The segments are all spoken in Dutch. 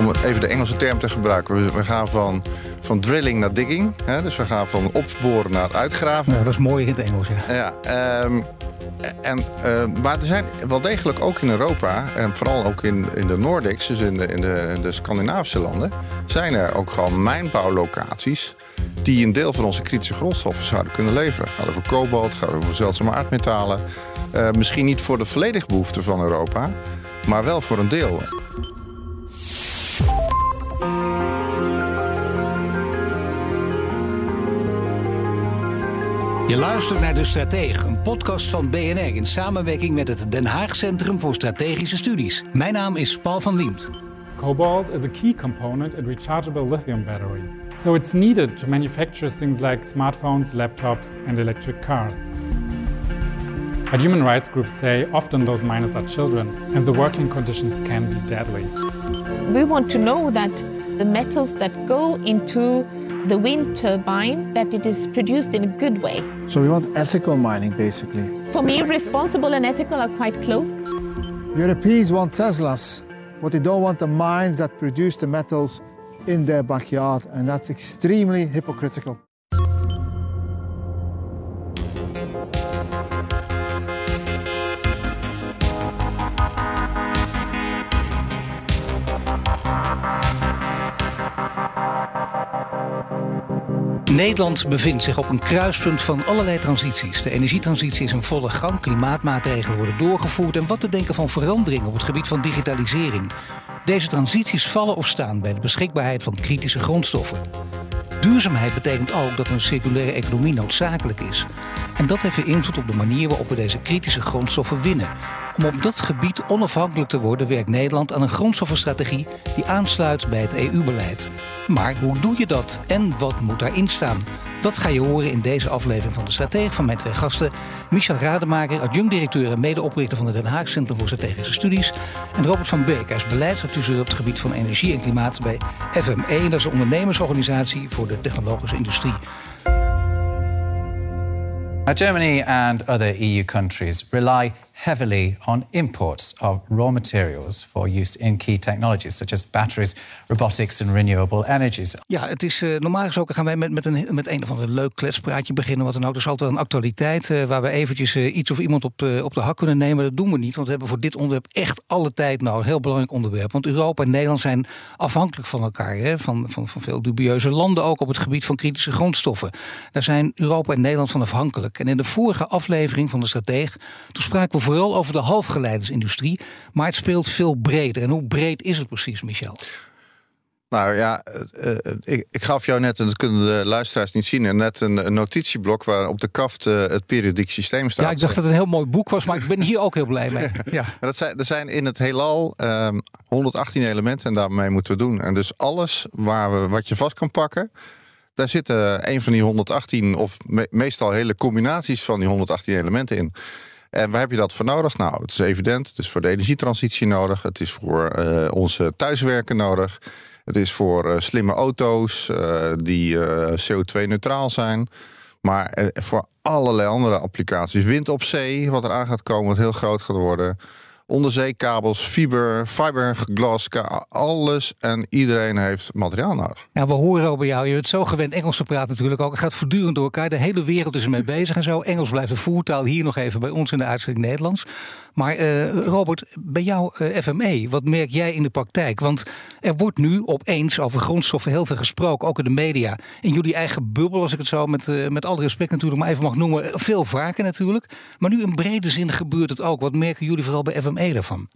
Om even de Engelse term te gebruiken. We, we gaan van, van drilling naar digging. Hè? Dus we gaan van opboren naar uitgraven. Ja, dat is mooi in het Engels, ja. Ja, ehm, en, eh, maar er zijn wel degelijk ook in Europa, en vooral ook in, in de Nordics, dus in de, in, de, in de Scandinavische landen, zijn er ook gewoon mijnbouwlocaties die een deel van onze kritische grondstoffen zouden kunnen leveren. Gaat over kobalt, gaat over zeldzame aardmetalen. Eh, misschien niet voor de volledige behoefte van Europa, maar wel voor een deel. Je luistert naar De Stratege, een podcast van BNR in samenwerking met het Den Haag Centrum voor Strategische Studies. Mijn naam is Paul van Liemt. Cobalt is a key component in rechargeable lithium batteries. So it's needed to manufacture things like smartphones, laptops, and electric cars. But human rights groups say often those miners are children and the working conditions can be deadly. We want to know that the metals that go into the wind turbine that it is produced in a good way. So we want ethical mining, basically. For me, responsible and ethical are quite close. Europeans want Teslas, but they don't want the mines that produce the metals in their backyard, and that's extremely hypocritical. Nederland bevindt zich op een kruispunt van allerlei transities. De energietransitie is in volle gang, klimaatmaatregelen worden doorgevoerd en wat te denken van verandering op het gebied van digitalisering. Deze transities vallen of staan bij de beschikbaarheid van kritische grondstoffen. Duurzaamheid betekent ook dat een circulaire economie noodzakelijk is. En dat heeft invloed op de manier waarop we deze kritische grondstoffen winnen. Om op dat gebied onafhankelijk te worden werkt Nederland aan een grondstoffenstrategie die aansluit bij het EU-beleid. Maar hoe doe je dat en wat moet daarin staan? Dat ga je horen in deze aflevering van de Stratege van mijn twee gasten. Michel Rademaker, adjunct-directeur en medeoprichter van het Den Haag Centrum voor Strategische Studies. En Robert van Beek, is beleidsadviseur op het gebied van energie en klimaat bij FME. Dat is een ondernemersorganisatie voor de technologische industrie. Germany and other EU countries rely heavily on imports of raw materials for use in key technologies such as batteries, robotics and renewable energies. Ja, het is uh, normaal gesproken gaan wij met, met, een, met een of ander leuk kletspraatje beginnen. Wat dan ook. Er is altijd een actualiteit uh, waar we eventjes uh, iets of iemand op, op de hak kunnen nemen. Dat doen we niet, want we hebben voor dit onderwerp echt alle tijd. Een heel belangrijk onderwerp. Want Europa en Nederland zijn afhankelijk van elkaar. Hè? Van, van, van veel dubieuze landen ook op het gebied van kritische grondstoffen. Daar zijn Europa en Nederland van afhankelijk. En in de vorige aflevering van de Strateeg, toen spraken we vooral over de halfgeleidersindustrie. Maar het speelt veel breder. En hoe breed is het precies, Michel? Nou ja, uh, ik, ik, gaf jou net, en dat kunnen de luisteraars niet zien, net een, een notitieblok waar op de kaft uh, het periodiek systeem staat. Ja, ik dacht dat het een heel mooi boek was, maar ik ben hier ook heel blij mee. Ja. dat zijn, er zijn in het heelal 118 ehm, elementen en daarmee moeten we doen. En dus alles waar we, wat je vast kan pakken, daar zitten een van die 118 of me, meestal hele combinaties van die 118 elementen in. En waar heb je dat voor nodig? Nou, het is evident. Het is voor de energietransitie nodig. Het is voor uh, onze thuiswerken nodig. Het is voor uh, slimme auto's uh, die CO2-neutraal zijn. Maar voor allerlei andere applicaties. Wind op zee, wat er aan gaat komen, wat heel groot gaat worden onderzeekabels, fiber, fiberglas, alles en iedereen heeft materiaal nodig. Ja, we horen over jou. Je bent zo gewend Engels te praten natuurlijk ook. Het gaat voortdurend door elkaar. De hele wereld is ermee bezig en zo. Engels blijft de voertaal. Hier nog even bij ons in de uitzending Nederlands. Maar uh, Robert, bij jou uh, eh, FME, wat merk jij in de praktijk? Want er wordt nu opeens over grondstoffen heel veel gesproken, ook in de media. In jullie eigen bubbel, als ik het zo met, uh, met alle respect natuurlijk maar even mag noemen, veel vaker natuurlijk. Maar nu in brede zin gebeurt het ook. Wat merken jullie vooral bij FME daarvan?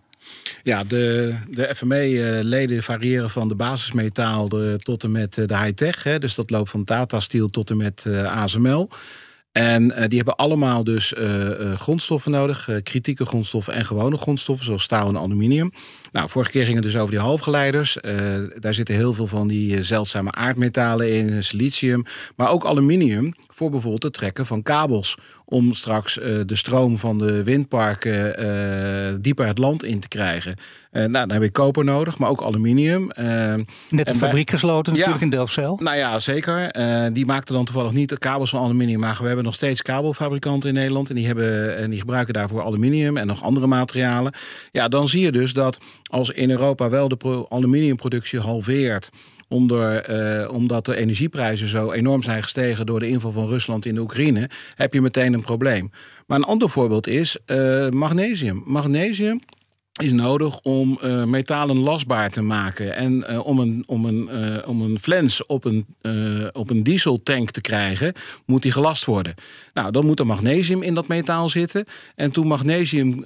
Ja, de, de FME-leden variëren van de basismetaal tot en met de high-tech. Dus dat loopt van Tata Steel tot en met ASML. En die hebben allemaal dus grondstoffen nodig. kritieke grondstoffen en gewone grondstoffen, zoals staal en aluminium. Nou, vorige keer ging het dus over die halfgeleiders. daar zitten heel veel van die zeldzame aardmetalen in, silicium. Maar ook aluminium voor bijvoorbeeld het trekken van kabels om straks uh, de stroom van de windparken uh, dieper het land in te krijgen. Uh, nou, dan heb je koper nodig, maar ook aluminium. Net een fabriek gesloten natuurlijk ja, in Delfzijl. Nou ja, zeker. die maakte dan toevallig niet de kabels van aluminium, maar we hebben nog steeds kabelfabrikanten in Nederland en die, hebben, en die gebruiken daarvoor aluminium en nog andere materialen. Ja, dan zie je dus dat als in Europa wel de aluminiumproductie halveert onder, uh, omdat de energieprijzen zo enorm zijn gestegen door de inval van Rusland in de Oekraïne, heb je meteen een probleem. Maar een ander voorbeeld is uh, magnesium. Magnesium is nodig om uh, metalen lasbaar te maken. En uh, om, een, om, een, uh, om een flens op een, op een dieseltank te krijgen, moet die gelast worden. Nou, dan moet er magnesium in dat metaal zitten. En toen magnesium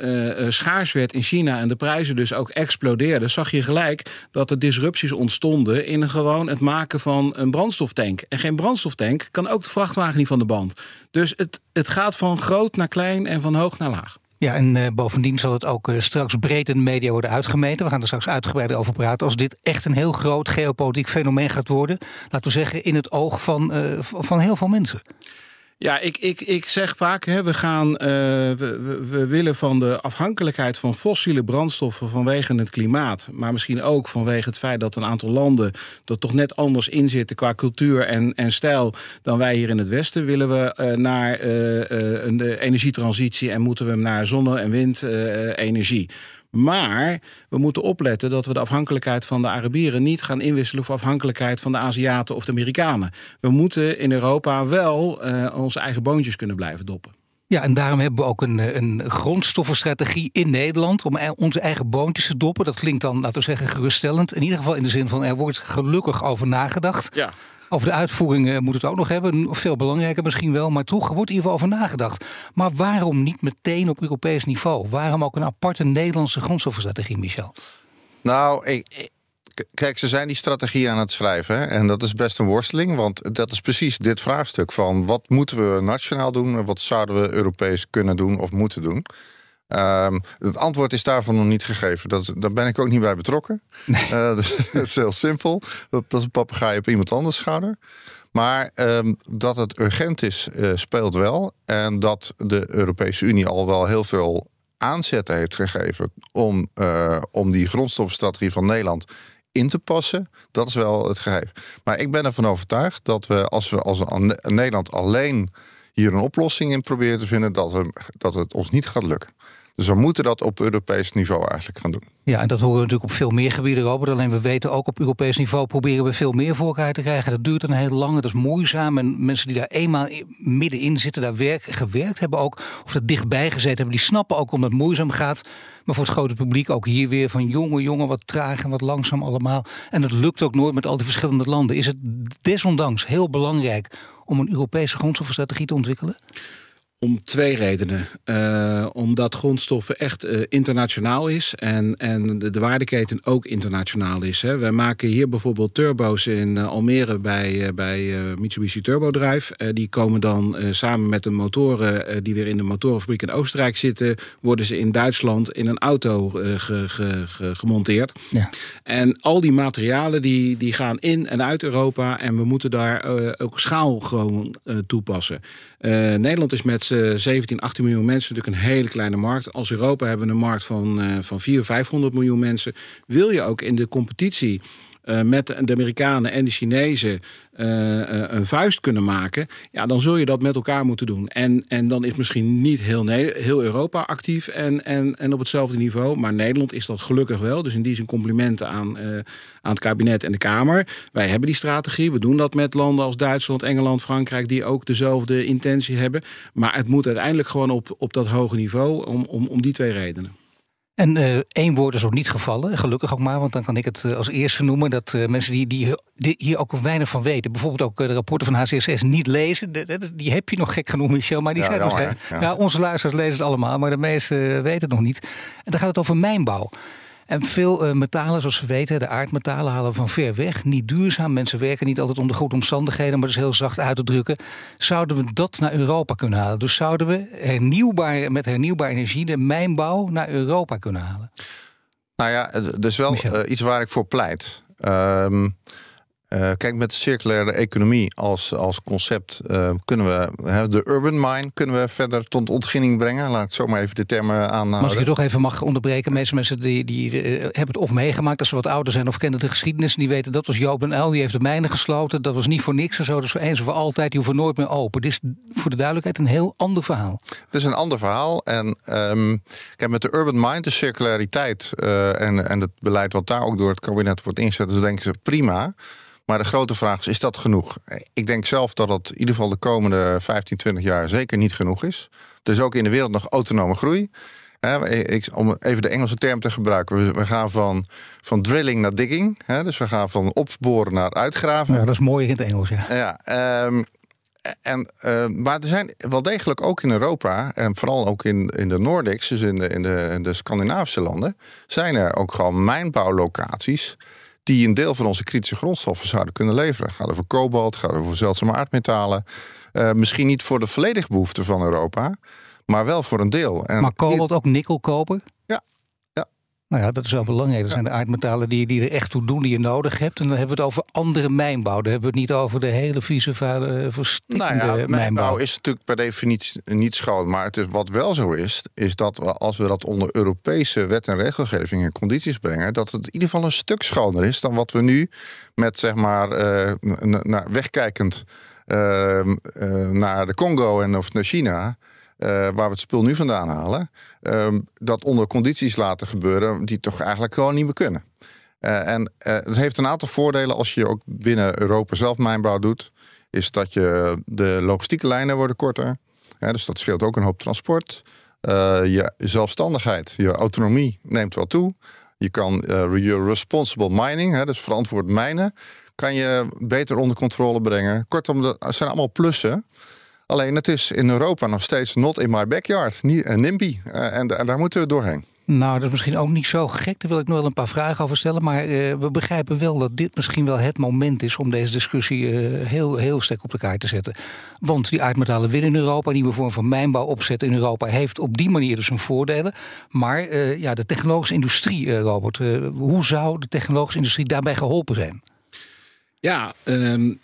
schaars werd in China en de prijzen dus ook explodeerden, zag je gelijk dat er disrupties ontstonden in gewoon het maken van een brandstoftank. En geen brandstoftank kan ook de vrachtwagen niet van de band. Dus het, het gaat van groot naar klein en van hoog naar laag. Ja, en uh, bovendien zal het ook uh, straks breed in de media worden uitgemeten. We gaan er straks uitgebreid over praten. Als dit echt een heel groot geopolitiek fenomeen gaat worden, laten we zeggen, in het oog van, uh, van heel veel mensen. Ja, ik, ik, ik zeg vaak, hè, we, gaan, uh, we, we, willen van de afhankelijkheid van fossiele brandstoffen vanwege het klimaat, maar misschien ook vanwege het feit dat een aantal landen er toch net anders in zitten qua cultuur en, en stijl dan wij hier in het Westen, willen we uh, naar uh, een energietransitie en moeten we naar zonne- en windenergie. Maar we moeten opletten dat we de afhankelijkheid van de Arabieren niet gaan inwisselen voor afhankelijkheid van de Aziaten of de Amerikanen. We moeten in Europa wel uh, onze eigen boontjes kunnen blijven doppen. Ja, en daarom hebben we ook een, een grondstoffenstrategie in Nederland om e-, onze eigen boontjes te doppen. Dat klinkt dan, laten we zeggen, geruststellend. In ieder geval in de zin van er wordt gelukkig over nagedacht. Ja. Over de uitvoering uh, moet het ook nog hebben. Veel belangrijker misschien wel, maar toch wordt in ieder geval over nagedacht. Maar waarom niet meteen op Europees niveau? Waarom ook een aparte Nederlandse grondstoffenstrategie, Michel? Nou, ik, kijk, ze zijn die strategie aan het schrijven. En dat is best een worsteling, want dat is precies dit vraagstuk van wat moeten we nationaal doen en wat zouden we Europees kunnen doen of moeten doen. Um, het antwoord is daarvan nog niet gegeven. Dat, daar ben ik ook niet bij betrokken. Nee. Uh, dat, is heel simpel. Dat, dat is een papegaai op iemand anders schouder. Maar um, dat het urgent is, uh, speelt wel. En dat de Europese Unie al wel heel veel aanzetten heeft gegeven om, uh, om die grondstoffenstrategie van Nederland in te passen. Dat is wel het gegeven. Maar ik ben ervan overtuigd dat we als we als Nederland alleen hier een oplossing in proberen te vinden, dat, we, dat het ons niet gaat lukken. Dus we moeten dat op Europees niveau eigenlijk gaan doen. Ja, en dat horen we natuurlijk op veel meer gebieden, Robert. Alleen we weten ook op Europees niveau proberen we veel meer voor elkaar te krijgen. Dat duurt een heel lang, dat is moeizaam. En mensen die daar eenmaal middenin zitten, daar werk, gewerkt hebben ook, of er dichtbij gezeten hebben, die snappen ook omdat het moeizaam gaat. Maar voor het grote publiek ook hier weer van jongen, jongen, wat traag en wat langzaam allemaal. En dat lukt ook nooit met al die verschillende landen. Is het desondanks heel belangrijk om een Europese grondstoffenstrategie te ontwikkelen? Om twee redenen. Uh, omdat grondstoffen echt uh, internationaal is en, en de, de, waardeketen ook internationaal is. Hè. Wij maken hier bijvoorbeeld turbo's in uh, Almere bij, bij Mitsubishi Turbodrive. die komen dan samen met de motoren die weer in de motorenfabriek in Oostenrijk zitten, worden ze in Duitsland in een auto ge, ge, ge, gemonteerd. Ja. En al die materialen die, die gaan in en uit Europa en we moeten daar ook schaal gewoon toepassen. Nederland is met 17, 18 miljoen mensen natuurlijk een hele kleine markt. Als Europa hebben we een markt van, uh, van 400, 500 miljoen mensen. Wil je ook in de competitie uh, met de Amerikanen en de Chinezen uh, een vuist kunnen maken, ja, dan zul je dat met elkaar moeten doen. En, en dan is misschien niet heel, heel Europa actief en, en, en op hetzelfde niveau, maar Nederland is dat gelukkig wel. Dus in die zin complimenten aan, aan het kabinet en de Kamer. Wij hebben die strategie. We doen dat met landen als Duitsland, Engeland, Frankrijk, die ook dezelfde intentie hebben. Maar het moet uiteindelijk gewoon op, op dat hoge niveau om, om, om die twee redenen. En uh, één woord is ook niet gevallen, gelukkig ook maar, want dan kan ik het uh, als eerste noemen dat uh, mensen die, die, die, hier ook weinig van weten, bijvoorbeeld ook de rapporten van HCSS niet lezen, die heb je nog gek genoemd, Michel, maar die ja, zijn nog ja. ja. onze luisteraars lezen het allemaal, maar de meesten weten het nog niet. En dan gaat het over mijnbouw. En veel uh, metalen, zoals we weten, de aardmetalen halen we van ver weg. Niet duurzaam. Mensen werken niet altijd onder goede omstandigheden, maar dat is heel zacht uit te drukken. Zouden we dat naar Europa kunnen halen? Dus zouden we hernieuwbaar, met hernieuwbare energie de mijnbouw naar Europa kunnen halen? Nou ja, het is wel uh, iets waar ik voor pleit. Um, uh, kijk, met de circulaire economie als, als concept uh, kunnen we de urban mine kunnen we verder tot ontginning brengen. Laat ik zo maar even de termen aanhouden. als ik je toch even mag onderbreken. Meeste mensen die, die uh, hebben het of meegemaakt als ze wat ouder zijn of kennen de geschiedenis. Die weten dat was Joop en El, die heeft de mijnen gesloten. Dat was niet voor niks en zo. Dat is voor eens en voor altijd. Die hoeven nooit meer open. Dit is voor de duidelijkheid een heel ander verhaal. Het is een ander verhaal. En um, kijk, met de urban mine, de circulariteit en, en het beleid wat daar ook door het kabinet wordt ingezet, is denk ik prima. Maar de grote vraag is, is dat genoeg? Ik denk zelf dat het in ieder geval de komende 15, 20 jaar zeker niet genoeg is. Er is ook in de wereld nog autonome groei. om even de Engelse term te gebruiken. We gaan van, van drilling naar digging. Dus we gaan van opboren naar uitgraven. Ja, dat is mooi in het Engels, ja. ja um, en, uh, maar er zijn wel degelijk ook in Europa, en vooral ook in, in de Nordics, dus in de, in, de, in de Scandinavische landen, zijn er ook gewoon mijnbouwlocaties die een deel van onze kritische grondstoffen zouden kunnen leveren. Gaat over kobalt, gaat over zeldzame aardmetalen. Uh, misschien niet voor de volledige behoefte van Europa, maar wel voor een deel. En maar kobalt ook nikkel kopen? Nou ja, dat is wel belangrijk. Dat zijn de aardmetalen die, die er echt toe doen, die je nodig hebt. En dan hebben we het over andere mijnbouw. Dan hebben we het niet over de hele vieze, vuile, verstikkende nou ja, mijnbouw. is natuurlijk per definitie niet schoon. Maar het is, wat wel zo is, is dat we, als we dat onder Europese wet en regelgeving en condities brengen, dat het in ieder geval een stuk schoner is dan wat we nu met, zeg maar, uh, wegkijkend uh, uh, naar de Congo en of naar China uh, waar we het spul nu vandaan halen, uh, dat onder condities laten gebeuren die toch eigenlijk gewoon niet meer kunnen. Uh, en het heeft een aantal voordelen als je ook binnen Europa zelf mijnbouw doet. Is dat je de logistieke lijnen worden korter. dus dat scheelt ook een hoop transport. je zelfstandigheid, je autonomie neemt wel toe. Je kan je responsible mining, hè, dus verantwoord mijnen, kan je beter onder controle brengen. Kortom, dat zijn allemaal plussen. Alleen het is in Europa nog steeds not in my backyard, niet een NIMBY. Uh, en, daar moeten we doorheen. Nou, dat is misschien ook niet zo gek. Daar wil ik nog wel een paar vragen over stellen. Maar uh, we begrijpen wel dat dit misschien wel het moment is om deze discussie uh, heel, heel sterk op elkaar te zetten. Want die aardmetalen willen in Europa, nieuwe vorm van mijnbouw opzetten in Europa, heeft op die manier dus zijn voordelen. Maar uh, ja, de technologische industrie, Robert, hoe zou de technologische industrie daarbij geholpen zijn? Ja, um,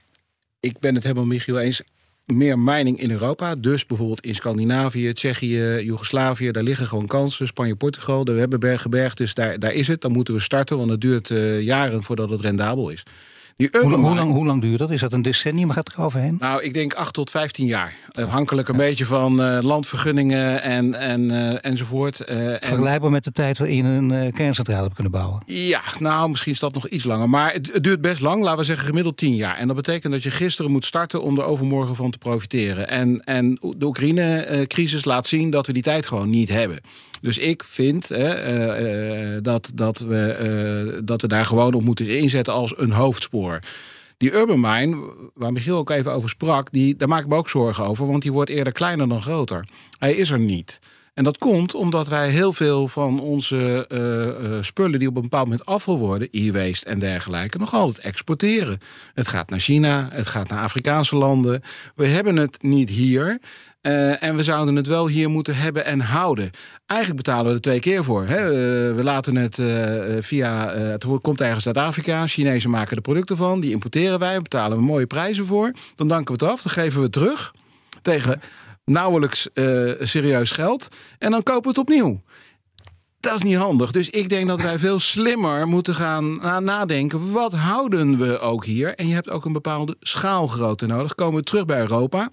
ik ben het helemaal Michiel eens meer mining in Europa. Dus bijvoorbeeld in Scandinavië, Tsjechië, Joegoslavië. Daar liggen gewoon kansen. Spanje, Portugal. We hebben bergenberg, dus daar, daar is het. Dan moeten we starten, want het duurt uh, jaren voordat het rendabel is. Hoe, hoe, lang, hoe lang duurt dat? Is dat een decennium? Gaat er overheen? Nou, ik denk 8 tot 15 jaar. Afhankelijk een beetje van uh, landvergunningen en, en, uh, enzovoort. Uh, Vergelijkbaar met de tijd waarin een kerncentrale hebben kunnen bouwen? Ja, nou, misschien is dat nog iets langer. Maar het, het, duurt best lang, laten we zeggen gemiddeld 10 jaar. En dat betekent dat je gisteren moet starten om er overmorgen van te profiteren. En, en de Oekraïne-crisis laat zien dat we die tijd gewoon niet hebben. Dus ik vind hè, dat, dat, we, dat we daar gewoon op moeten inzetten als een hoofdspoor. Die urban mine, waar Michiel ook even over sprak, die, daar maak ik me ook zorgen over, want die wordt eerder kleiner dan groter. Hij is er niet. En dat komt omdat wij heel veel van onze spullen die op een bepaald moment afval worden, e-waste en dergelijke, nog altijd exporteren. Het gaat naar China, het gaat naar Afrikaanse landen. We hebben het niet hier. Uh, en we zouden het wel hier moeten hebben en houden. Eigenlijk betalen we er twee keer voor. Hè? Uh, we laten het uh, via. het komt ergens uit Afrika. Chinezen maken de producten van. Die importeren wij. Betalen we mooie prijzen voor. Dan danken we het af. Dan geven we het terug. Tegen nauwelijks serieus geld. En dan kopen we het opnieuw. Dat is niet handig. Dus ik denk dat wij veel slimmer moeten gaan nadenken. Wat houden we ook hier? En je hebt ook een bepaalde schaalgrootte nodig. Komen we terug bij Europa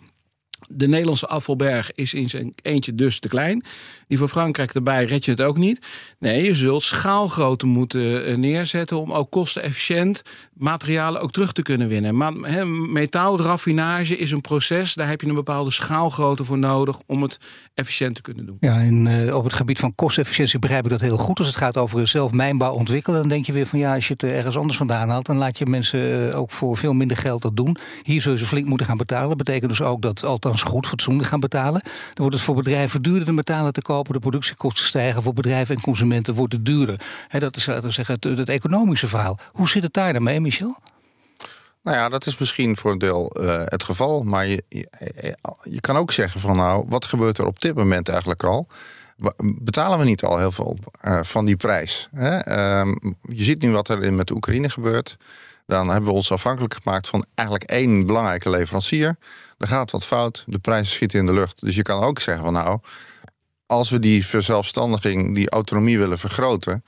de Nederlandse afvalberg is in zijn eentje dus te klein. Die van Frankrijk erbij red je het ook niet. Nee, je zult schaalgrootte moeten eh, neerzetten om ook kostenefficiënt materialen ook terug te kunnen winnen. Maar he, metaalraffinage is een proces, daar heb je een bepaalde schaalgrootte voor nodig om het efficiënt te kunnen doen. Ja, en uh, op het gebied van kostefficiëntie begrijp ik dat heel goed. Als het gaat over zelf mijnbouw ontwikkelen, dan denk je weer van ja, als je het ergens anders vandaan haalt, dan laat je mensen eh, ook voor veel minder geld dat doen. Hier zullen ze flink moeten gaan betalen. Betekent dus ook dat althans althans goed, fatsoenlijk gaan betalen. Dan wordt het voor bedrijven duurder de metalen te kopen. De productiekosten stijgen. Voor bedrijven en consumenten wordt het duurder. dat is laten we zeggen, het, economische verhaal. Hoe zit het daar dan mee, Michel? Nou ja, dat is misschien voor een deel uh, het geval. Maar je, je, kan ook zeggen van nou, wat gebeurt er op dit moment eigenlijk al? Betalen we niet al heel veel uh, van die prijs? Uh, je ziet nu wat er met de Oekraïne gebeurt. Dan hebben we ons afhankelijk gemaakt van eigenlijk één belangrijke leverancier. Er gaat wat fout, de prijzen schieten in de lucht. Dus je kan ook zeggen van nou, als we die verzelfstandiging, die autonomie willen vergroten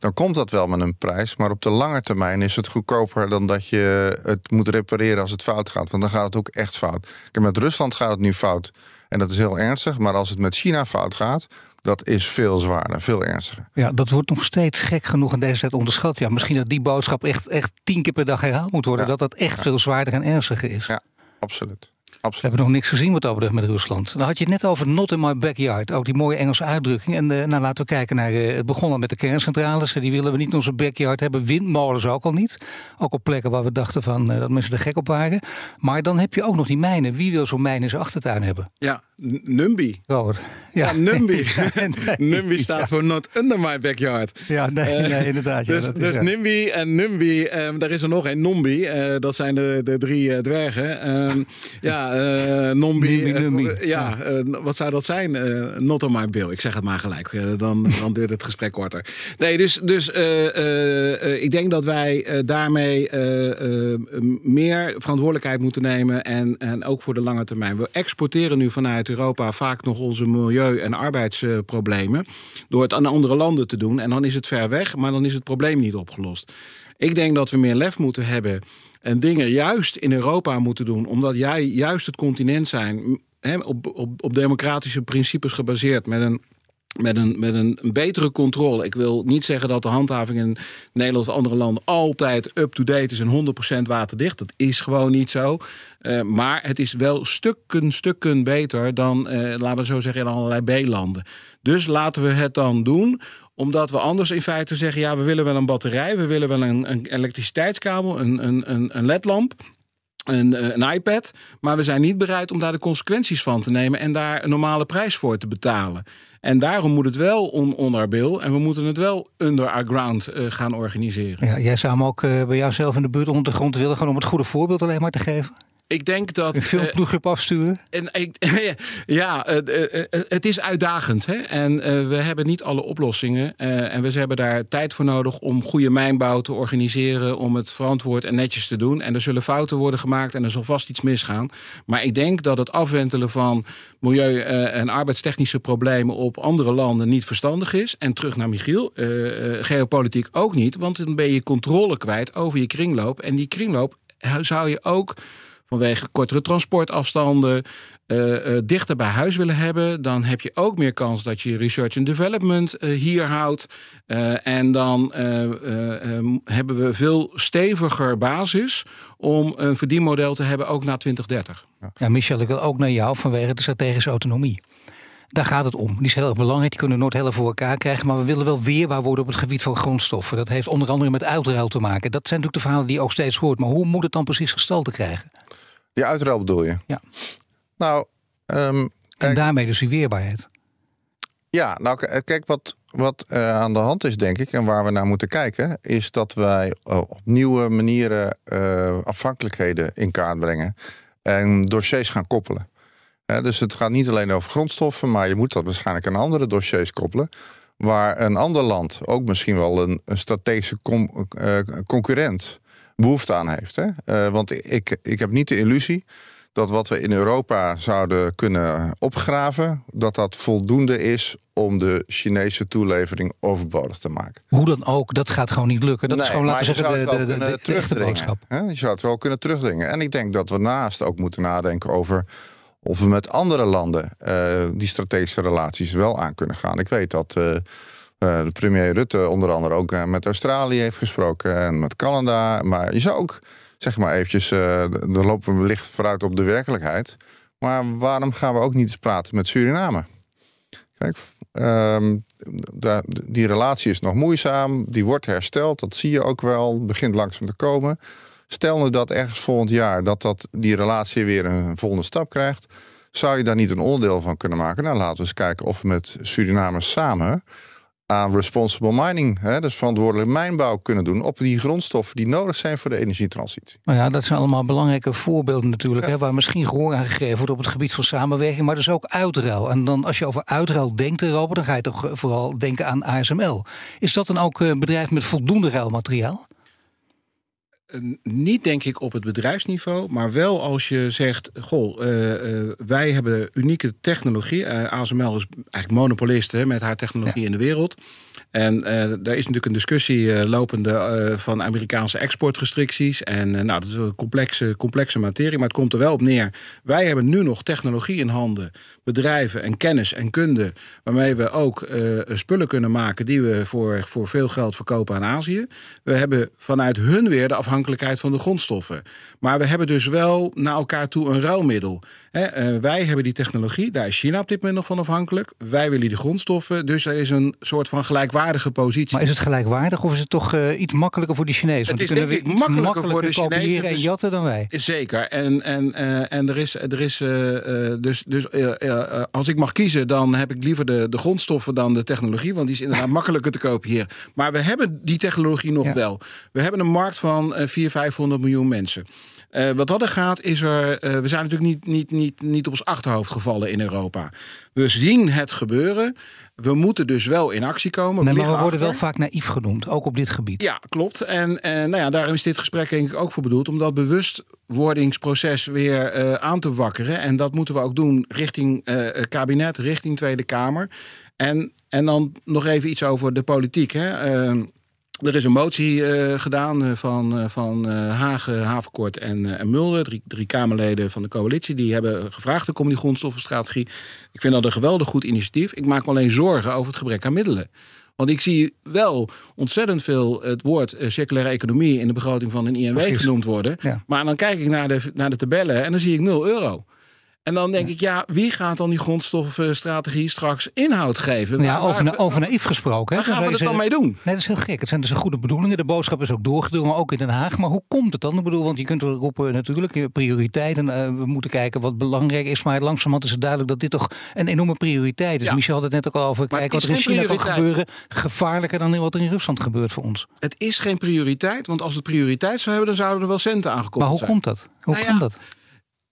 dan komt dat wel met een prijs. Maar op de lange termijn is het goedkoper dan dat je het moet repareren als het fout gaat. Want dan gaat het ook echt fout. Kijk, met Rusland gaat het nu fout. En dat is heel ernstig. Maar als het met China fout gaat, dat is veel zwaarder, veel ernstiger. Ja, dat wordt nog steeds gek genoeg in deze tijd onderschat. Ja, misschien dat die boodschap echt, echt tien keer per dag herhaald moet worden. Dat dat echt veel zwaarder en ernstiger is. Ja, absoluut. Absoluut. We hebben nog niks gezien wat dat met Rusland. Dan had je het net over not in my backyard. Ook die mooie Engelse uitdrukking. En uh, nou, laten we kijken naar... Uh, het begon al met de kerncentrales. Die willen we niet in onze backyard hebben. Windmolens ook al niet. Ook op plekken waar we dachten van, uh, dat mensen er gek op waren. Maar dan heb je ook nog die mijnen. Wie wil zo'n mijn in zijn achtertuin hebben? Ja, NUMBY. Oh, ja. ja, NUMBY. NUMBY staat voor Not Under My Backyard. Ja, nee, nee inderdaad. dus ja, dus NIMBY en NUMBY, um, daar is er nog een, NOMBY. Uh, dat zijn de, de drie uh, dwergen. Um, ja, uh, NOMBY. ja, wat zou dat zijn? not on my bill. Ik zeg het maar gelijk. dan, dan duurt het gesprek korter. Nee, dus, dus ik denk dat wij daarmee meer verantwoordelijkheid moeten nemen. En, en ook voor de lange termijn. We exporteren nu vanuit Europa vaak nog onze milieu- en arbeidsproblemen. Door het aan andere landen te doen. En dan is het ver weg, maar dan is het probleem niet opgelost. Ik denk dat we meer lef moeten hebben en dingen juist in Europa moeten doen, omdat jij juist het continent zijn, op, op, op democratische principes gebaseerd, met een met een, met een betere controle. Ik wil niet zeggen dat de handhaving in Nederland of andere landen altijd up-to-date is en 100% waterdicht. Dat is gewoon niet zo. Uh, maar het is wel stukken, stukken beter dan, uh, laten we zo zeggen, in allerlei B-landen. Dus laten we het dan doen omdat we anders in feite zeggen: ja, we willen wel een batterij, we willen wel een, een elektriciteitskabel, een, een, een ledlamp een, eh, een, iPad. Maar we zijn niet bereid om daar de consequenties van te nemen en daar een normale prijs voor te betalen. En daarom moet het wel on, en we moeten het wel under our ground gaan organiseren. Ja, jij zou hem ook bij jouzelf in de buurt onder de grond willen, gewoon om het goede voorbeeld alleen maar te geven? Ik denk dat. Een filmploeggroep uh, afsturen? En, ik, ja, het is uitdagend. Hè? En we hebben niet alle oplossingen. en we hebben daar tijd voor nodig om goede mijnbouw te organiseren. Om het verantwoord en netjes te doen. En er zullen fouten worden gemaakt en er zal vast iets misgaan. Maar ik denk dat het afwentelen van milieu- en arbeidstechnische problemen op andere landen niet verstandig is. En terug naar Michiel, geopolitiek ook niet. Want dan ben je controle kwijt over je kringloop. En die kringloop zou je ook vanwege kortere transportafstanden uh, uh, dichter bij huis willen hebben, dan heb je ook meer kans dat je research and development uh, hier houdt. en dan um, hebben we veel steviger basis om een verdienmodel te hebben ook na 2030. Ja, Michel, ik wil ook naar jou vanwege de strategische autonomie. Daar gaat het om. Die is heel erg belangrijk. Die kunnen we nooit helemaal voor elkaar krijgen. Maar we willen wel weerbaar worden op het gebied van grondstoffen. Dat heeft onder andere met uitruil te maken. Dat zijn natuurlijk de verhalen die je ook steeds hoort. Maar hoe moet het dan precies gestalte krijgen? Die uitruil bedoel je? Ja. Nou, um, en daarmee dus die weerbaarheid. Ja, nou kijk, wat, wat uh, aan de hand is, denk ik, en waar we naar moeten kijken, is dat wij uh, op nieuwe manieren uh, afhankelijkheden in kaart brengen en dossiers gaan koppelen. dus het gaat niet alleen over grondstoffen, maar je moet dat waarschijnlijk aan andere dossiers koppelen. Waar een ander land, ook misschien wel een, een strategische com, concurrent, behoefte aan heeft. Hè? Uh, want ik, ik heb niet de illusie dat wat we in Europa zouden kunnen opgraven, dat dat voldoende is om de Chinese toelevering overbodig te maken. Hoe dan ook, dat gaat gewoon niet lukken. Dat nee, is gewoon, laten zeggen, de, de, de, de, terugdringen. Je zou het wel kunnen terugdringen. En ik denk dat we naast ook moeten nadenken over of we met andere landen uh, die strategische relaties wel aan kunnen gaan. Ik weet dat. Uh, uh, de premier Rutte onder andere ook uh, met Australië heeft gesproken en met Canada. Maar je zou ook, zeg maar eventjes, uh, dan lopen we licht vooruit op de werkelijkheid. Maar waarom gaan we ook niet eens praten met Suriname? Kijk, um, die relatie is nog moeizaam, die wordt hersteld, dat zie je ook wel, begint langzaam te komen. Stel nu dat ergens volgend jaar dat, dat die relatie weer een volgende stap krijgt Zou je daar niet een onderdeel van kunnen maken? Nou, laten we eens kijken of we met Suriname samen aan responsible mining, hè, dus verantwoordelijk mijnbouw kunnen doen op die grondstoffen die nodig zijn voor de energietransitie. Nou ja, dat zijn allemaal belangrijke voorbeelden natuurlijk, hè, waar misschien gehoor aan gegeven wordt op het gebied van samenwerking, maar dus ook uitruil. En dan als je over uitruil denkt, Robert, dan ga je toch vooral denken aan ASML. Is dat dan ook een bedrijf met voldoende ruilmateriaal? Niet denk ik op het bedrijfsniveau, maar wel als je zegt: Goh, uh, uh, wij hebben unieke technologie. Uh, ASML is eigenlijk monopolist hè, met haar technologie in de wereld. En daar is natuurlijk een discussie lopende van Amerikaanse exportrestricties. En nou, dat is een complexe, complexe materie, maar het komt er wel op neer. Wij hebben nu nog technologie in handen, bedrijven en kennis en kunde, waarmee we ook spullen kunnen maken die we voor, voor veel geld verkopen aan Azië. We hebben vanuit hun weer de afhankelijkheid van de grondstoffen. Maar we hebben dus wel naar elkaar toe een ruilmiddel. Uh, wij hebben die technologie, daar is China op dit moment nog van afhankelijk. Wij willen die grondstoffen, dus er is een soort van gelijkwaardige positie. Maar is het gelijkwaardig of is het toch uh, iets makkelijker voor die Chinezen? Het is denk ik makkelijker, makkelijker voor de Chinezen. en jatten dan wij. Zeker. En, en, uh, en er is, er is dus, dus als ik mag kiezen, dan heb ik liever de, de grondstoffen dan de technologie, want die is inderdaad makkelijker te kopen hier. Maar we hebben die technologie nog wel. We hebben een markt van 400, 500 miljoen mensen. Uh, wat dat er gaat, is er. Uh, we zijn natuurlijk niet, niet, niet, niet op ons achterhoofd gevallen in Europa. We zien het gebeuren. We moeten dus wel in actie komen. Nee, maar we worden wel vaak naïef genoemd, ook op dit gebied. Ja, klopt. En, en nou ja, daarom is dit gesprek denk ik ook voor bedoeld. Om dat bewustwordingsproces weer uh, aan te wakkeren. En dat moeten we ook doen richting kabinet, richting Tweede Kamer. En, en dan nog even iets over de politiek. Hè. Er is een motie uh, gedaan uh, van, uh, van Hagen, Havenkort en, en Mulder. Drie, drie Kamerleden van de coalitie. Die hebben gevraagd om die grondstoffenstrategie. Ik vind dat een geweldig goed initiatief. Ik maak me alleen zorgen over het gebrek aan middelen. Want ik zie wel ontzettend veel het woord circulaire economie in de begroting van een INW Precies. genoemd worden. Ja. Maar dan kijk ik naar de, naar de tabellen en dan zie ik 0 euro. En dan denk ik, ja, wie gaat dan die grondstoffenstrategie straks inhoud geven? Ja, over, na, over naïef gesproken. Waar gaan we het dan mee doen? Nee, dat is heel gek. Het zijn dus goede bedoelingen. De boodschap is ook doorgedrongen, ook in Den Haag. Maar hoe komt het dan? Ik bedoel, want je kunt roepen natuurlijk prioriteiten. Uh, we moeten kijken wat belangrijk is. Maar langzamerhand is het duidelijk dat dit toch een enorme prioriteit is. Ja. Michel had het net ook al over. Kijk wat er in China kan gebeuren. Gevaarlijker dan wat er in Rusland gebeurt voor ons. Het is geen prioriteit. Want als het prioriteit zou hebben, dan zouden er wel centen aangekomen zijn. Maar hoe komt dat? Hoe nou komt dat?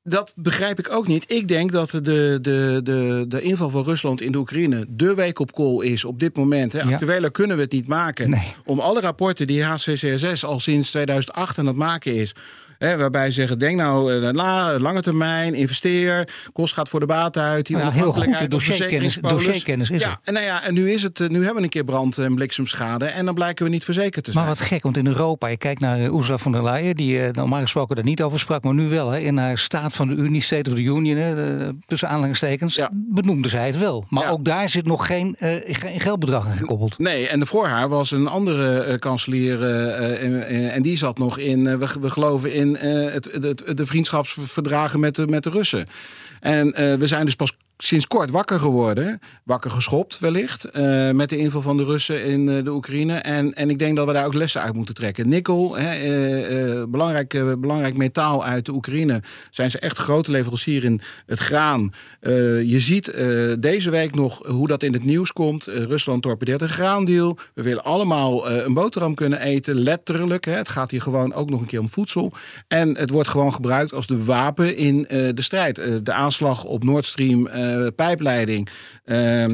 Dat begrijp ik ook niet. Ik denk dat de, de, de, de inval van Rusland in de Oekraïne de week op kool is op dit moment. Hè. Actueler kunnen we het niet maken. Om alle rapporten die HCCSS al sinds 2008 aan het maken is Hè, waarbij ze zeggen, denk nou uh, lange termijn, investeer, kost gaat voor de baat uit. Die ja, heel goed, de dossierkennis, dossierkennis is ja, er. En, nou ja, en nu, is het, eh, nu hebben we een keer brand- en bliksemschade en dan blijken we niet verzekerd te zijn. Maar wat gek, want in Europa, je kijkt naar uh, Ursula von der Leyen, die uh, normaal gesproken daar niet over sprak, maar nu wel. Hè, in haar staat van de Unie, State of the Union, hè, tussen aanhalingstekens, ja. benoemde zij het wel. Maar ook daar zit nog geen, geen geldbedrag aan gekoppeld. Nee, en voor haar was een andere kanselier en, en, die zat nog in, we, we geloven in het, het, de vriendschapsverdragen met de, met de Russen. En uh, we zijn dus pas sinds kort wakker geworden. Wakker geschopt wellicht. Uh, met de inval van de Russen in uh, de Oekraïne. En, en ik denk dat we daar ook lessen uit moeten trekken. Nikkel, uh, belangrijk, belangrijk metaal uit de Oekraïne. Zijn ze echt grote leverancier in het graan. je ziet deze week nog hoe dat in het nieuws komt. Rusland torpedeert een graandeal. We willen allemaal een boterham kunnen eten. Letterlijk. Hè. Het gaat hier gewoon ook nog een keer om voedsel. En het wordt gewoon gebruikt als de wapen in de strijd. de aanslag op Nord Stream pijpleiding. Uh,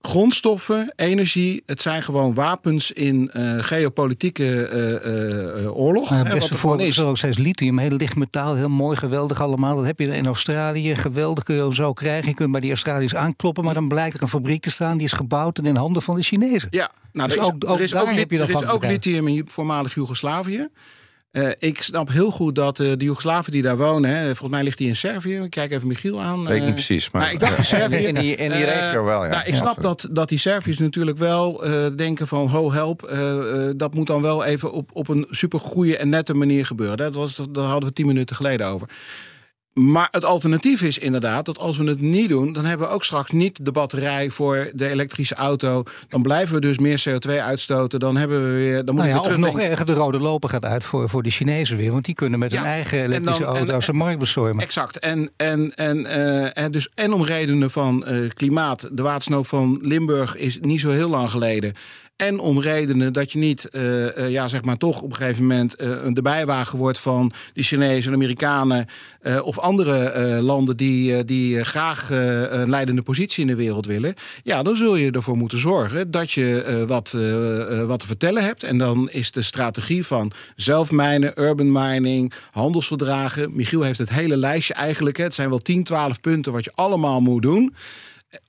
grondstoffen, energie, het zijn gewoon wapens in uh, geopolitieke uh, oorlog. Het beste voorbeeld is ook steeds lithium, heel licht metaal, heel mooi, geweldig allemaal. Dat heb je in Australië, geweldig kun je zo krijgen. Je kunt bij die Australiërs aankloppen, maar dan blijkt er een fabriek te staan die is gebouwd en in handen van de Chinezen. Ja, nou, dus er is ook, ook, er is ook, er is ook lithium in voormalig Joegoslavië. Uh, ik snap heel goed dat uh, de Joegoslaven die daar wonen, hè, volgens mij ligt die in Servië. Ik kijk even Michiel aan. Weet ik niet precies, maar nou, ik dacht in Servië. In die, in die regio wel, ja. Nou, ik snap dat, dat die Serviërs natuurlijk wel denken van ho help, dat moet dan wel even op, op een super goede en nette manier gebeuren. Dat, was, daar hadden we tien minuten geleden over. Maar het alternatief is inderdaad dat als we het niet doen, dan hebben we ook straks niet de batterij voor de elektrische auto. Dan blijven we dus meer CO2 uitstoten. Dan hebben we weer. Dan nou ja, we of nog erger, de rode loper gaat uit voor, voor de Chinezen weer. Want die kunnen met Ja, hun eigen en elektrische dan- en- auto's de markt bestormen. Exact. En, en, en, eh, en, dus, en om redenen van eh, klimaat. De watersnood van Limburg is niet zo heel lang geleden. En om redenen dat je niet, eh, eh, ja, zeg maar, toch op een gegeven moment eh, de bijwagen wordt van de Chinezen, Amerikanen of andere landen die, die graag een leidende positie in de wereld willen. Ja, dan zul je ervoor moeten zorgen dat je wat, wat te vertellen hebt. En dan is de strategie van zelfmijnen, urban mining, handelsverdragen. Michiel heeft het hele lijstje eigenlijk. Het zijn wel 10, 12 punten wat je allemaal moet doen.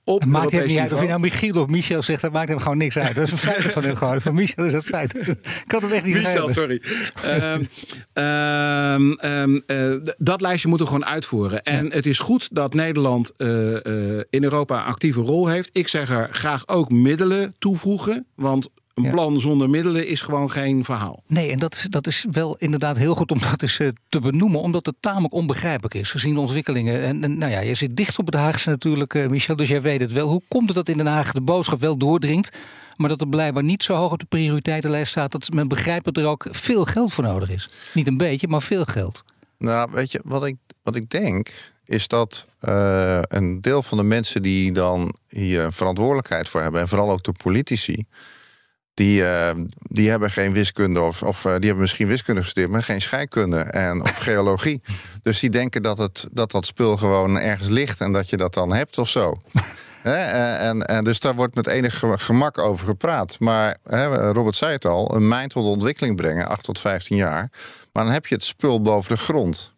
Op Het maakt hem niet uit of je nou Michiel of Michel zegt, dat maakt hem gewoon niks uit. Dat is een feit van hem gewoon. Van Michel is dat feit. Ik had hem echt niet Michel, sorry. Ehm, ehm, ehm, eh, dat lijstje moeten we gewoon uitvoeren. En het is goed dat Nederland eh, eh, in Europa een actieve rol heeft. Ik zeg er graag ook middelen toevoegen. Want een Ja. plan zonder middelen is gewoon geen verhaal. Nee, en dat, dat is wel inderdaad heel goed om dat eens eh, te benoemen. Omdat het tamelijk onbegrijpelijk is, gezien de ontwikkelingen. En, en nou ja, je zit dicht op het Haagse natuurlijk, eh, Michel. Dus jij weet het wel. Hoe komt het dat in Den Haag de boodschap wel doordringt... maar dat er blijkbaar niet zo hoog op de prioriteitenlijst staat... dat men begrijpt dat er ook veel geld voor nodig is. Niet een beetje, maar veel geld. Nou, weet je, wat ik, wat ik denk, is dat eh, een deel van de mensen die dan hier een verantwoordelijkheid voor hebben, en vooral ook de politici, die, eh, die hebben geen wiskunde of, of eh, die hebben misschien wiskunde gestudeerd, maar geen scheikunde en of geologie. Dus die denken dat, het, dat dat spul gewoon ergens ligt en dat je dat dan hebt of zo. Hè, en, en, dus daar wordt met enig ge- gemak over gepraat. Maar hè, Robert zei het al, een mijn tot ontwikkeling brengen, 8 tot 15 jaar. Maar dan heb je het spul boven de grond.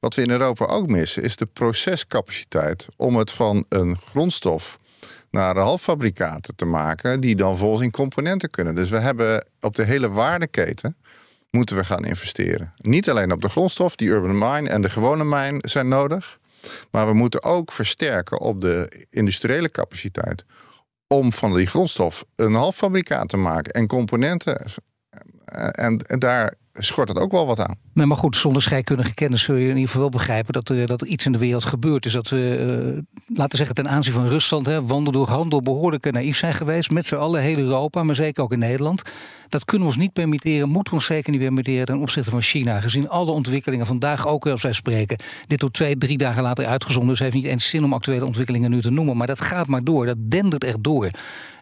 Wat we in Europa ook missen, is de procescapaciteit om het van een grondstof naar halffabrikaten te maken, die dan volgens in componenten kunnen. Dus we hebben op de hele waardeketen moeten we gaan investeren. Niet alleen op de grondstof, die urban mine en de gewone mine zijn nodig. Maar we moeten ook versterken op de industriële capaciteit. Om van die grondstof een halffabrikaat te maken en componenten. En, en daar schort het ook wel wat aan. Nee, maar goed, zonder scheikundige kennis zul je in ieder geval wel begrijpen dat er, dat er iets in de wereld gebeurt. is dat we, eh, laten zeggen, ten aanzien van Rusland, hè, wandel door handel, behoorlijk naïef zijn geweest. Met z'n allen, heel Europa, maar zeker ook in Nederland. Dat kunnen we ons niet permitteren, moeten we ons zeker niet permitteren ten opzichte van China. Gezien alle ontwikkelingen vandaag ook, als wij spreken. Dit wordt twee, drie dagen later uitgezonden. Dus heeft niet eens zin om actuele ontwikkelingen nu te noemen. Maar dat gaat maar door, dat dendert echt door.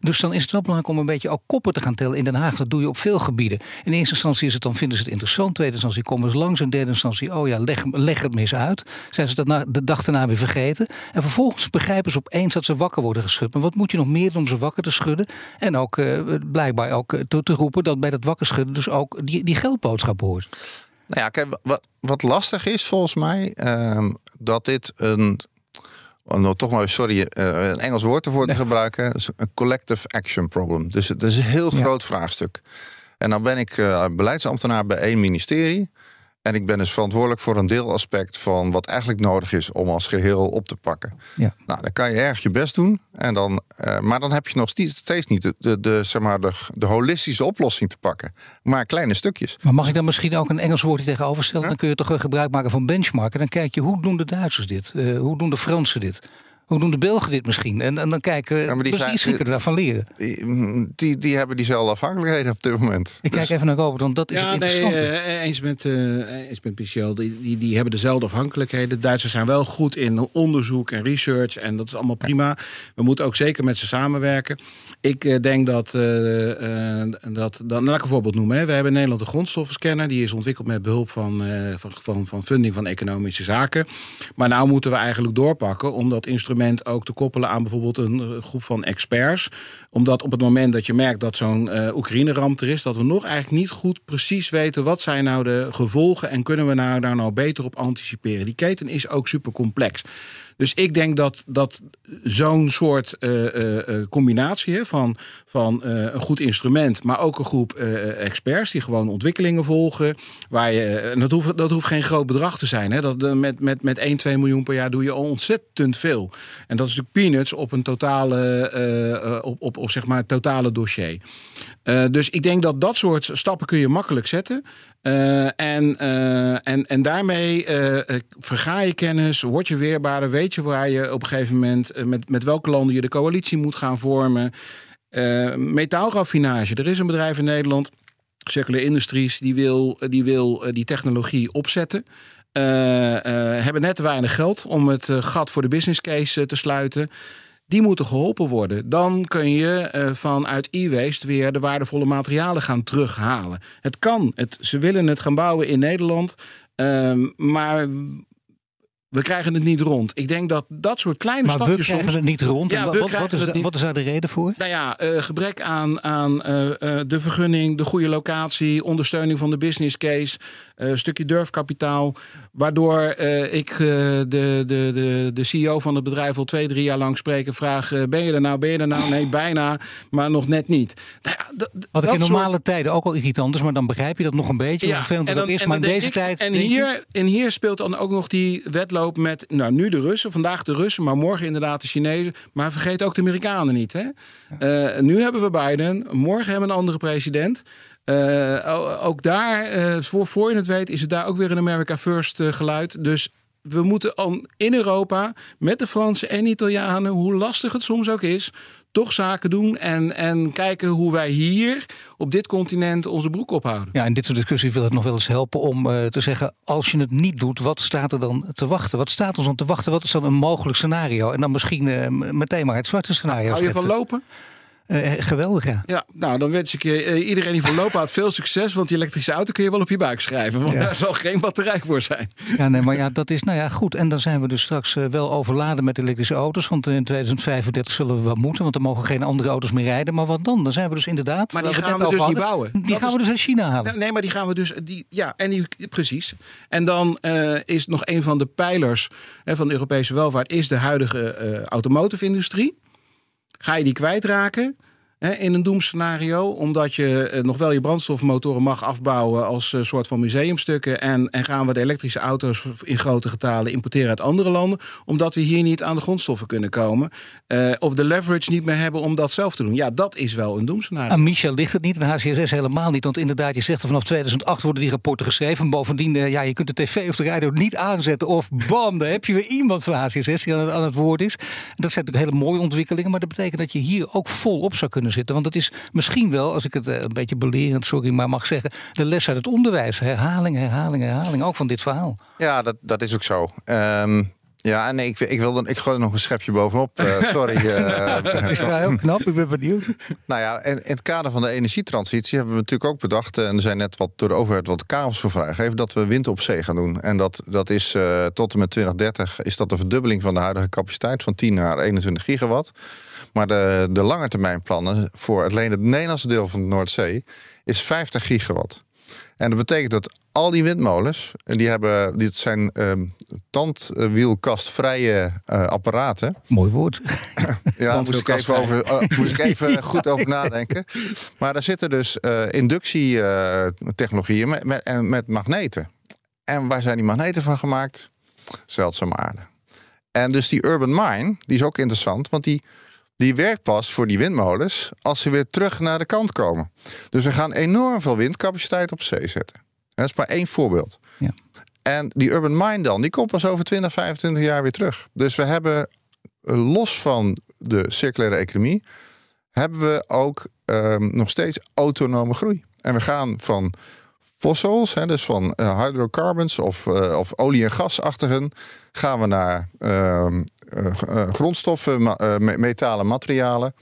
Dus dan is het wel belangrijk om een beetje ook koppen te gaan tellen in Den Haag. Dat doe je op veel gebieden. In eerste instantie is het dan vinden ze het interessant. Tweede instantie komen ze langs. In derde instantie, oh ja, leg, leg het mis uit. Zijn ze dat na, de dag daarna weer vergeten. En vervolgens begrijpen ze opeens dat ze wakker worden geschud. Maar wat moet je nog meer doen om ze wakker te schudden? En ook eh, blijkbaar ook eh, te, te roepen dat bij dat wakker schudden dus ook die, die geldboodschap hoort. Nou ja, kijk, wat, wat lastig is volgens mij, ehm, dat dit een. oh, nou, toch maar, sorry, eh, een Engels woord ervoor te gebruiken. Een collective action problem. Dus het is een heel Ja. groot vraagstuk. En dan ben ik eh, beleidsambtenaar bij één ministerie. En ik ben dus verantwoordelijk voor een deelaspect van wat eigenlijk nodig is om als geheel op te pakken. Ja. Nou, dan kan je erg je best doen. En dan, eh, maar dan heb je nog steeds, niet de, de, de, zeg maar de, de holistische oplossing te pakken. Maar kleine stukjes. Maar mag ik dan misschien ook een Engels woordje tegenover stellen? Dan kun je toch gebruik maken van benchmarken. Dan kijk je, hoe doen de Duitsers dit? Eh, hoe doen de Fransen dit? Hoe doen de Belgen dit misschien? En, en dan kijken, Ja, maar die we daarvan leren. Die, die, die hebben diezelfde afhankelijkheden op dit moment. Ik Dus- kijk even naar Robert, want dat is Ja, het nee, interessante. eh, eens met, eh, eens met Michel. Die, die, die hebben dezelfde afhankelijkheden. De Duitsers zijn wel goed in onderzoek en research. En dat is allemaal prima. We moeten ook zeker met ze samenwerken. Ik eh, denk dat, eh, eh, dat, dan laat ik een voorbeeld noemen. Hè. We hebben in Nederland de grondstoffenscanner. Die is ontwikkeld met behulp van, eh, van, van, van funding van economische zaken. Maar nou moeten we eigenlijk doorpakken om dat instrument ook te koppelen aan bijvoorbeeld een eh, groep van experts. Omdat op het moment dat je merkt dat zo'n eh Oekraïne-ramp er is, dat we nog eigenlijk niet goed precies weten wat zijn nou de gevolgen en kunnen we nou, daar nou beter op anticiperen. Die keten is ook super complex. Dus ik denk dat, dat zo'n soort eh, combinatie hè, van, van een goed instrument, maar ook een groep experts die gewoon ontwikkelingen volgen. Waar je, dat, hoeft, dat hoeft geen groot bedrag te zijn. Hè. Dat, met, met, met 1, 2 miljoen per jaar doe je al ontzettend veel. En dat is natuurlijk peanuts op een totale, uh, op, op, op zeg maar totale dossier. Uh, dus ik denk dat dat soort stappen kun je makkelijk zetten. En, en, en daarmee verga je kennis, word je weerbaarder, weet je waar je op een gegeven moment met, met welke landen je de coalitie moet gaan vormen. metaalraffinage. Er is een bedrijf in Nederland Circular Industries die wil die, wil, die technologie opzetten. Uh, uh, hebben net te weinig geld om het uh, gat voor de business case te sluiten. Die moeten geholpen worden. Dan kun je vanuit e-waste weer de waardevolle materialen gaan terughalen. Het kan. Het, ze willen het gaan bouwen in Nederland. Ehm, maar we krijgen het niet rond. Ik denk dat dat soort kleine maar stapjes... Maar we krijgen het niet rond. Ja, wat, wat, is, wat, is, daar de reden voor? Nou ja, uh, gebrek aan, aan uh, uh, de vergunning, de goede locatie... ondersteuning van de business case, een stukje durfkapitaal... waardoor ik de, de, de, de CEO van het bedrijf al twee, drie jaar lang spreek... en vraag, ben je er nou, ben je er nou? Nee, bijna, maar nog net niet. Nou ja, Wat ik in normale soort... tijden ook al irritant is... maar dan begrijp je dat nog een beetje, hoe vervelend dat is. Maar in deze ik, tijd... En hier, en hier speelt dan ook nog die wetloop met nou, nu de Russen, vandaag de Russen, maar morgen inderdaad de Chinezen. Maar vergeet ook de Amerikanen niet. Hè? Uh, nu hebben we Biden, morgen hebben we een andere president. Uh, ook daar, uh, voor, voor je het weet, is het daar ook weer een America First geluid. Dus we moeten in Europa met de Fransen en Italianen, hoe lastig het soms ook is, toch zaken doen en, en kijken hoe wij hier op dit continent onze broek ophouden. Ja, in dit soort discussie wil het nog wel eens helpen om uh, te zeggen: als je het niet doet, wat staat er dan te wachten? Wat staat ons dan te wachten? Wat is dan een mogelijk scenario? En dan misschien uh, meteen maar het zwarte scenario. Hou je van lopen? Uh, geweldig, ja. Ja, nou dan wens ik je uh, iedereen die voorlopig had veel succes. Want die elektrische auto kun je wel op je buik schrijven. Want ja. daar zal geen batterij voor zijn. Ja, nee, maar ja, dat is nou ja goed. En dan zijn we dus straks uh, wel overladen met elektrische auto's. Want in 2035 zullen we wel moeten. Want er mogen geen andere auto's meer rijden. Maar wat dan? Dan zijn we dus inderdaad. Maar die gaan we, dus hadden, niet bouwen. Die dat gaan is... we dus uit China halen. Nee, maar die gaan we dus. Die, ja, en die, precies. En dan is nog een van de pijlers hè, van de Europese welvaart. Is de huidige automotive industrie. Ga je die kwijtraken? In een doemscenario. Omdat je eh, nog wel je brandstofmotoren mag afbouwen als uh, soort van museumstukken. En, en gaan we de elektrische auto's in grote getalen importeren uit andere landen. Omdat we hier niet aan de grondstoffen kunnen komen. Uh, of de leverage niet meer hebben om dat zelf te doen. Ja, dat is wel een doemscenario. Aan Michel ligt het niet en HCSS helemaal niet. Want inderdaad, je zegt er vanaf 2008 worden die rapporten geschreven. Bovendien, ja, je kunt de tv of de radio niet aanzetten. Of bam, dan heb je weer iemand van HCSS die aan het, aan het woord is. Dat zijn natuurlijk hele mooie ontwikkelingen. Maar dat betekent dat je hier ook vol op zou kunnen zitten. Want het is misschien wel, als ik het een beetje belerend, sorry, maar mag zeggen, de les uit het onderwijs. Herhaling, herhaling, herhaling, ook van dit verhaal. Ja, dat, dat is ook zo. Um, ja, en ik, ik, wil dan, ik gooi er nog een schepje bovenop. Uh, sorry. Uh, ja, heel knap, ik ben benieuwd. Nou ja, in, in, het kader van de energietransitie hebben we natuurlijk ook bedacht... en er zijn net wat door de overheid wat kabels voor vrijgegeven... dat we wind op zee gaan doen. En dat, dat is uh, tot en met 2030 is dat een verdubbeling van de huidige capaciteit... van 10 naar 21 gigawatt. Maar de, de langetermijnplannen voor alleen het Nederlandse deel van de Noordzee... is 50 gigawatt. En dat betekent dat al die windmolens, en die hebben, dit zijn uh, tandwielkastvrije uh, apparaten. Mooi woord. ja, daar moest ik even, over, uh, moest ik even goed over nadenken. Maar daar zitten dus inductietechnologieën met, met, en met magneten. En waar zijn die magneten van gemaakt? Zeldzame aarde. En dus die urban mine, die is ook interessant, want die die werkt pas voor die windmolens als ze weer terug naar de kant komen. Dus we gaan enorm veel windcapaciteit op zee zetten. Dat is maar één voorbeeld. Ja. En die urban mine dan, die komt pas over 20, 25 jaar weer terug. Dus we hebben, eh, los van de circulaire economie, hebben we ook um, nog steeds autonome groei. En we gaan van fossils, hè, dus van uh, hydrocarbons of, uh, of olie- en gasachtigen, gaan we naar uh, grondstoffen, metalen, materialen.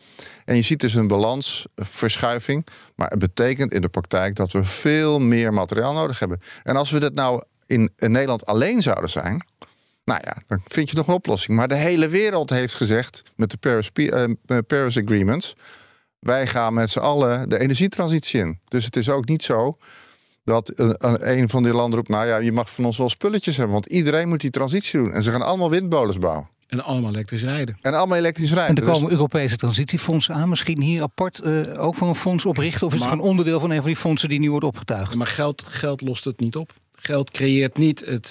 En je ziet dus een balansverschuiving. Maar het betekent in de praktijk dat we veel meer materiaal nodig hebben. En als we dat nou in, in Nederland alleen zouden zijn. Nou ja, dan vind je nog een oplossing. Maar de hele wereld heeft gezegd met de Paris, Paris Agreements. Wij gaan met z'n allen de energietransitie in. Dus het is ook niet zo dat een van die landen roept: Nou ja, je mag van ons wel spulletjes hebben, want iedereen moet die transitie doen. En ze gaan allemaal windmolens bouwen. En allemaal elektrisch rijden. En allemaal elektrisch rijden. En er komen dus... Europese transitiefondsen aan. Misschien hier apart uh, ook van een fonds oprichten? Of is maar, het een onderdeel van een van die fondsen die nu wordt opgetuigd? Maar geld, geld lost het niet op. geld creëert niet het,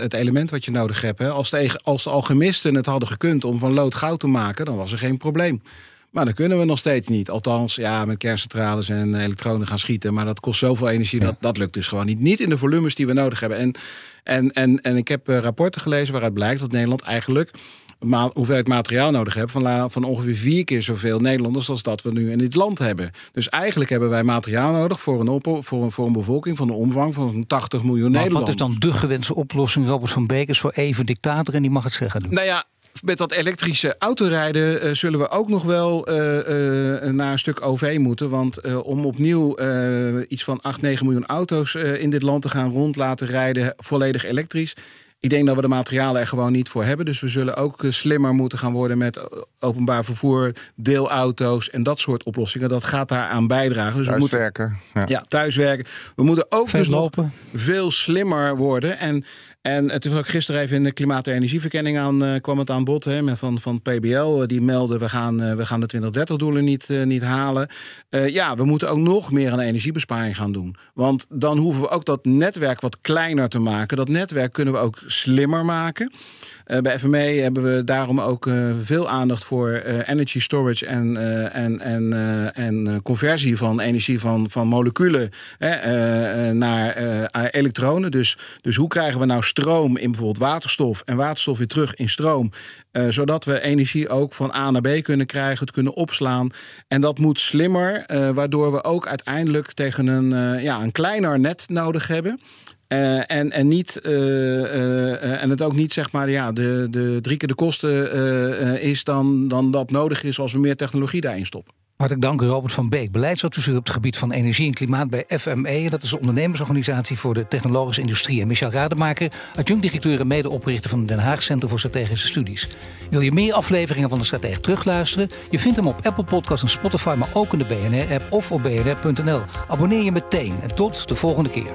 het element wat je nodig hebt. Hè. Als, de, als de alchemisten het hadden gekund om van lood goud te maken, dan was er geen probleem. Maar dat kunnen we nog steeds niet. Althans, ja, met kerncentrales en elektronen gaan schieten. Maar dat kost zoveel energie, dat, dat lukt dus gewoon niet. Niet in de volumes die we nodig hebben. En, en, en, en ik heb rapporten gelezen waaruit blijkt dat Nederland eigenlijk ma hoeveelheid materiaal nodig hebben van, van ongeveer vier keer zoveel Nederlanders als dat we nu in dit land hebben. Dus eigenlijk hebben wij materiaal nodig voor een, op, voor een, voor een bevolking van de omvang van 80 miljoen maar Nederlanders. Wat is dan de gewenste oplossing, Robert van Beek, is voor even dictator en die mag het zeggen nu? Nou ja, met dat elektrische autorijden uh, zullen we ook nog wel uh, uh, naar een stuk OV moeten. Want om opnieuw iets van 8, 9 miljoen auto's in dit land te gaan rond laten rijden, volledig elektrisch. Ik denk dat we de materialen er gewoon niet voor hebben. Dus we zullen ook slimmer moeten gaan worden met openbaar vervoer, deelauto's en dat soort oplossingen. Dat gaat daaraan bijdragen. Dus thuiswerken. We moeten, ja. ja. thuiswerken. We moeten ook dus nog veel slimmer worden. En en het is ook gisteren even in de klimaat- en energieverkenning aan, uh, kwam het aan bod hè, van, van PBL. Uh, die melden we gaan, we gaan de 2030-doelen niet, niet halen. ja, we moeten ook nog meer aan energiebesparing gaan doen. Want dan hoeven we ook dat netwerk wat kleiner te maken. Dat netwerk kunnen we ook slimmer maken. bij FME hebben we daarom ook veel aandacht voor energy storage en, en, en, en conversie van energie van, van moleculen naar elektronen. Dus, dus hoe krijgen we nou stroom in bijvoorbeeld waterstof en waterstof weer terug in stroom. Uh, zodat we energie ook van A naar B kunnen krijgen, het kunnen opslaan. En dat moet slimmer, uh, waardoor we ook uiteindelijk tegen een, uh, ja, een kleiner net nodig hebben. en, en, niet, en het ook niet zeg maar ja, de, de drie keer de kosten is dan, dan dat nodig is als we meer technologie daarin stoppen. Hartelijk dank, Robert van Beek, beleidsadviseur op het gebied van energie en klimaat bij FME. Dat is de ondernemersorganisatie voor de technologische industrie. En Michel Rademaker, adjunct-directeur en medeoprichter van het Den Haag Centrum voor Strategische Studies. Wil je meer afleveringen van de Stratege terugluisteren? Je vindt hem op Apple Podcasts en Spotify, maar ook in de BNR-app of op bnr.nl. Abonneer je meteen en tot de volgende keer.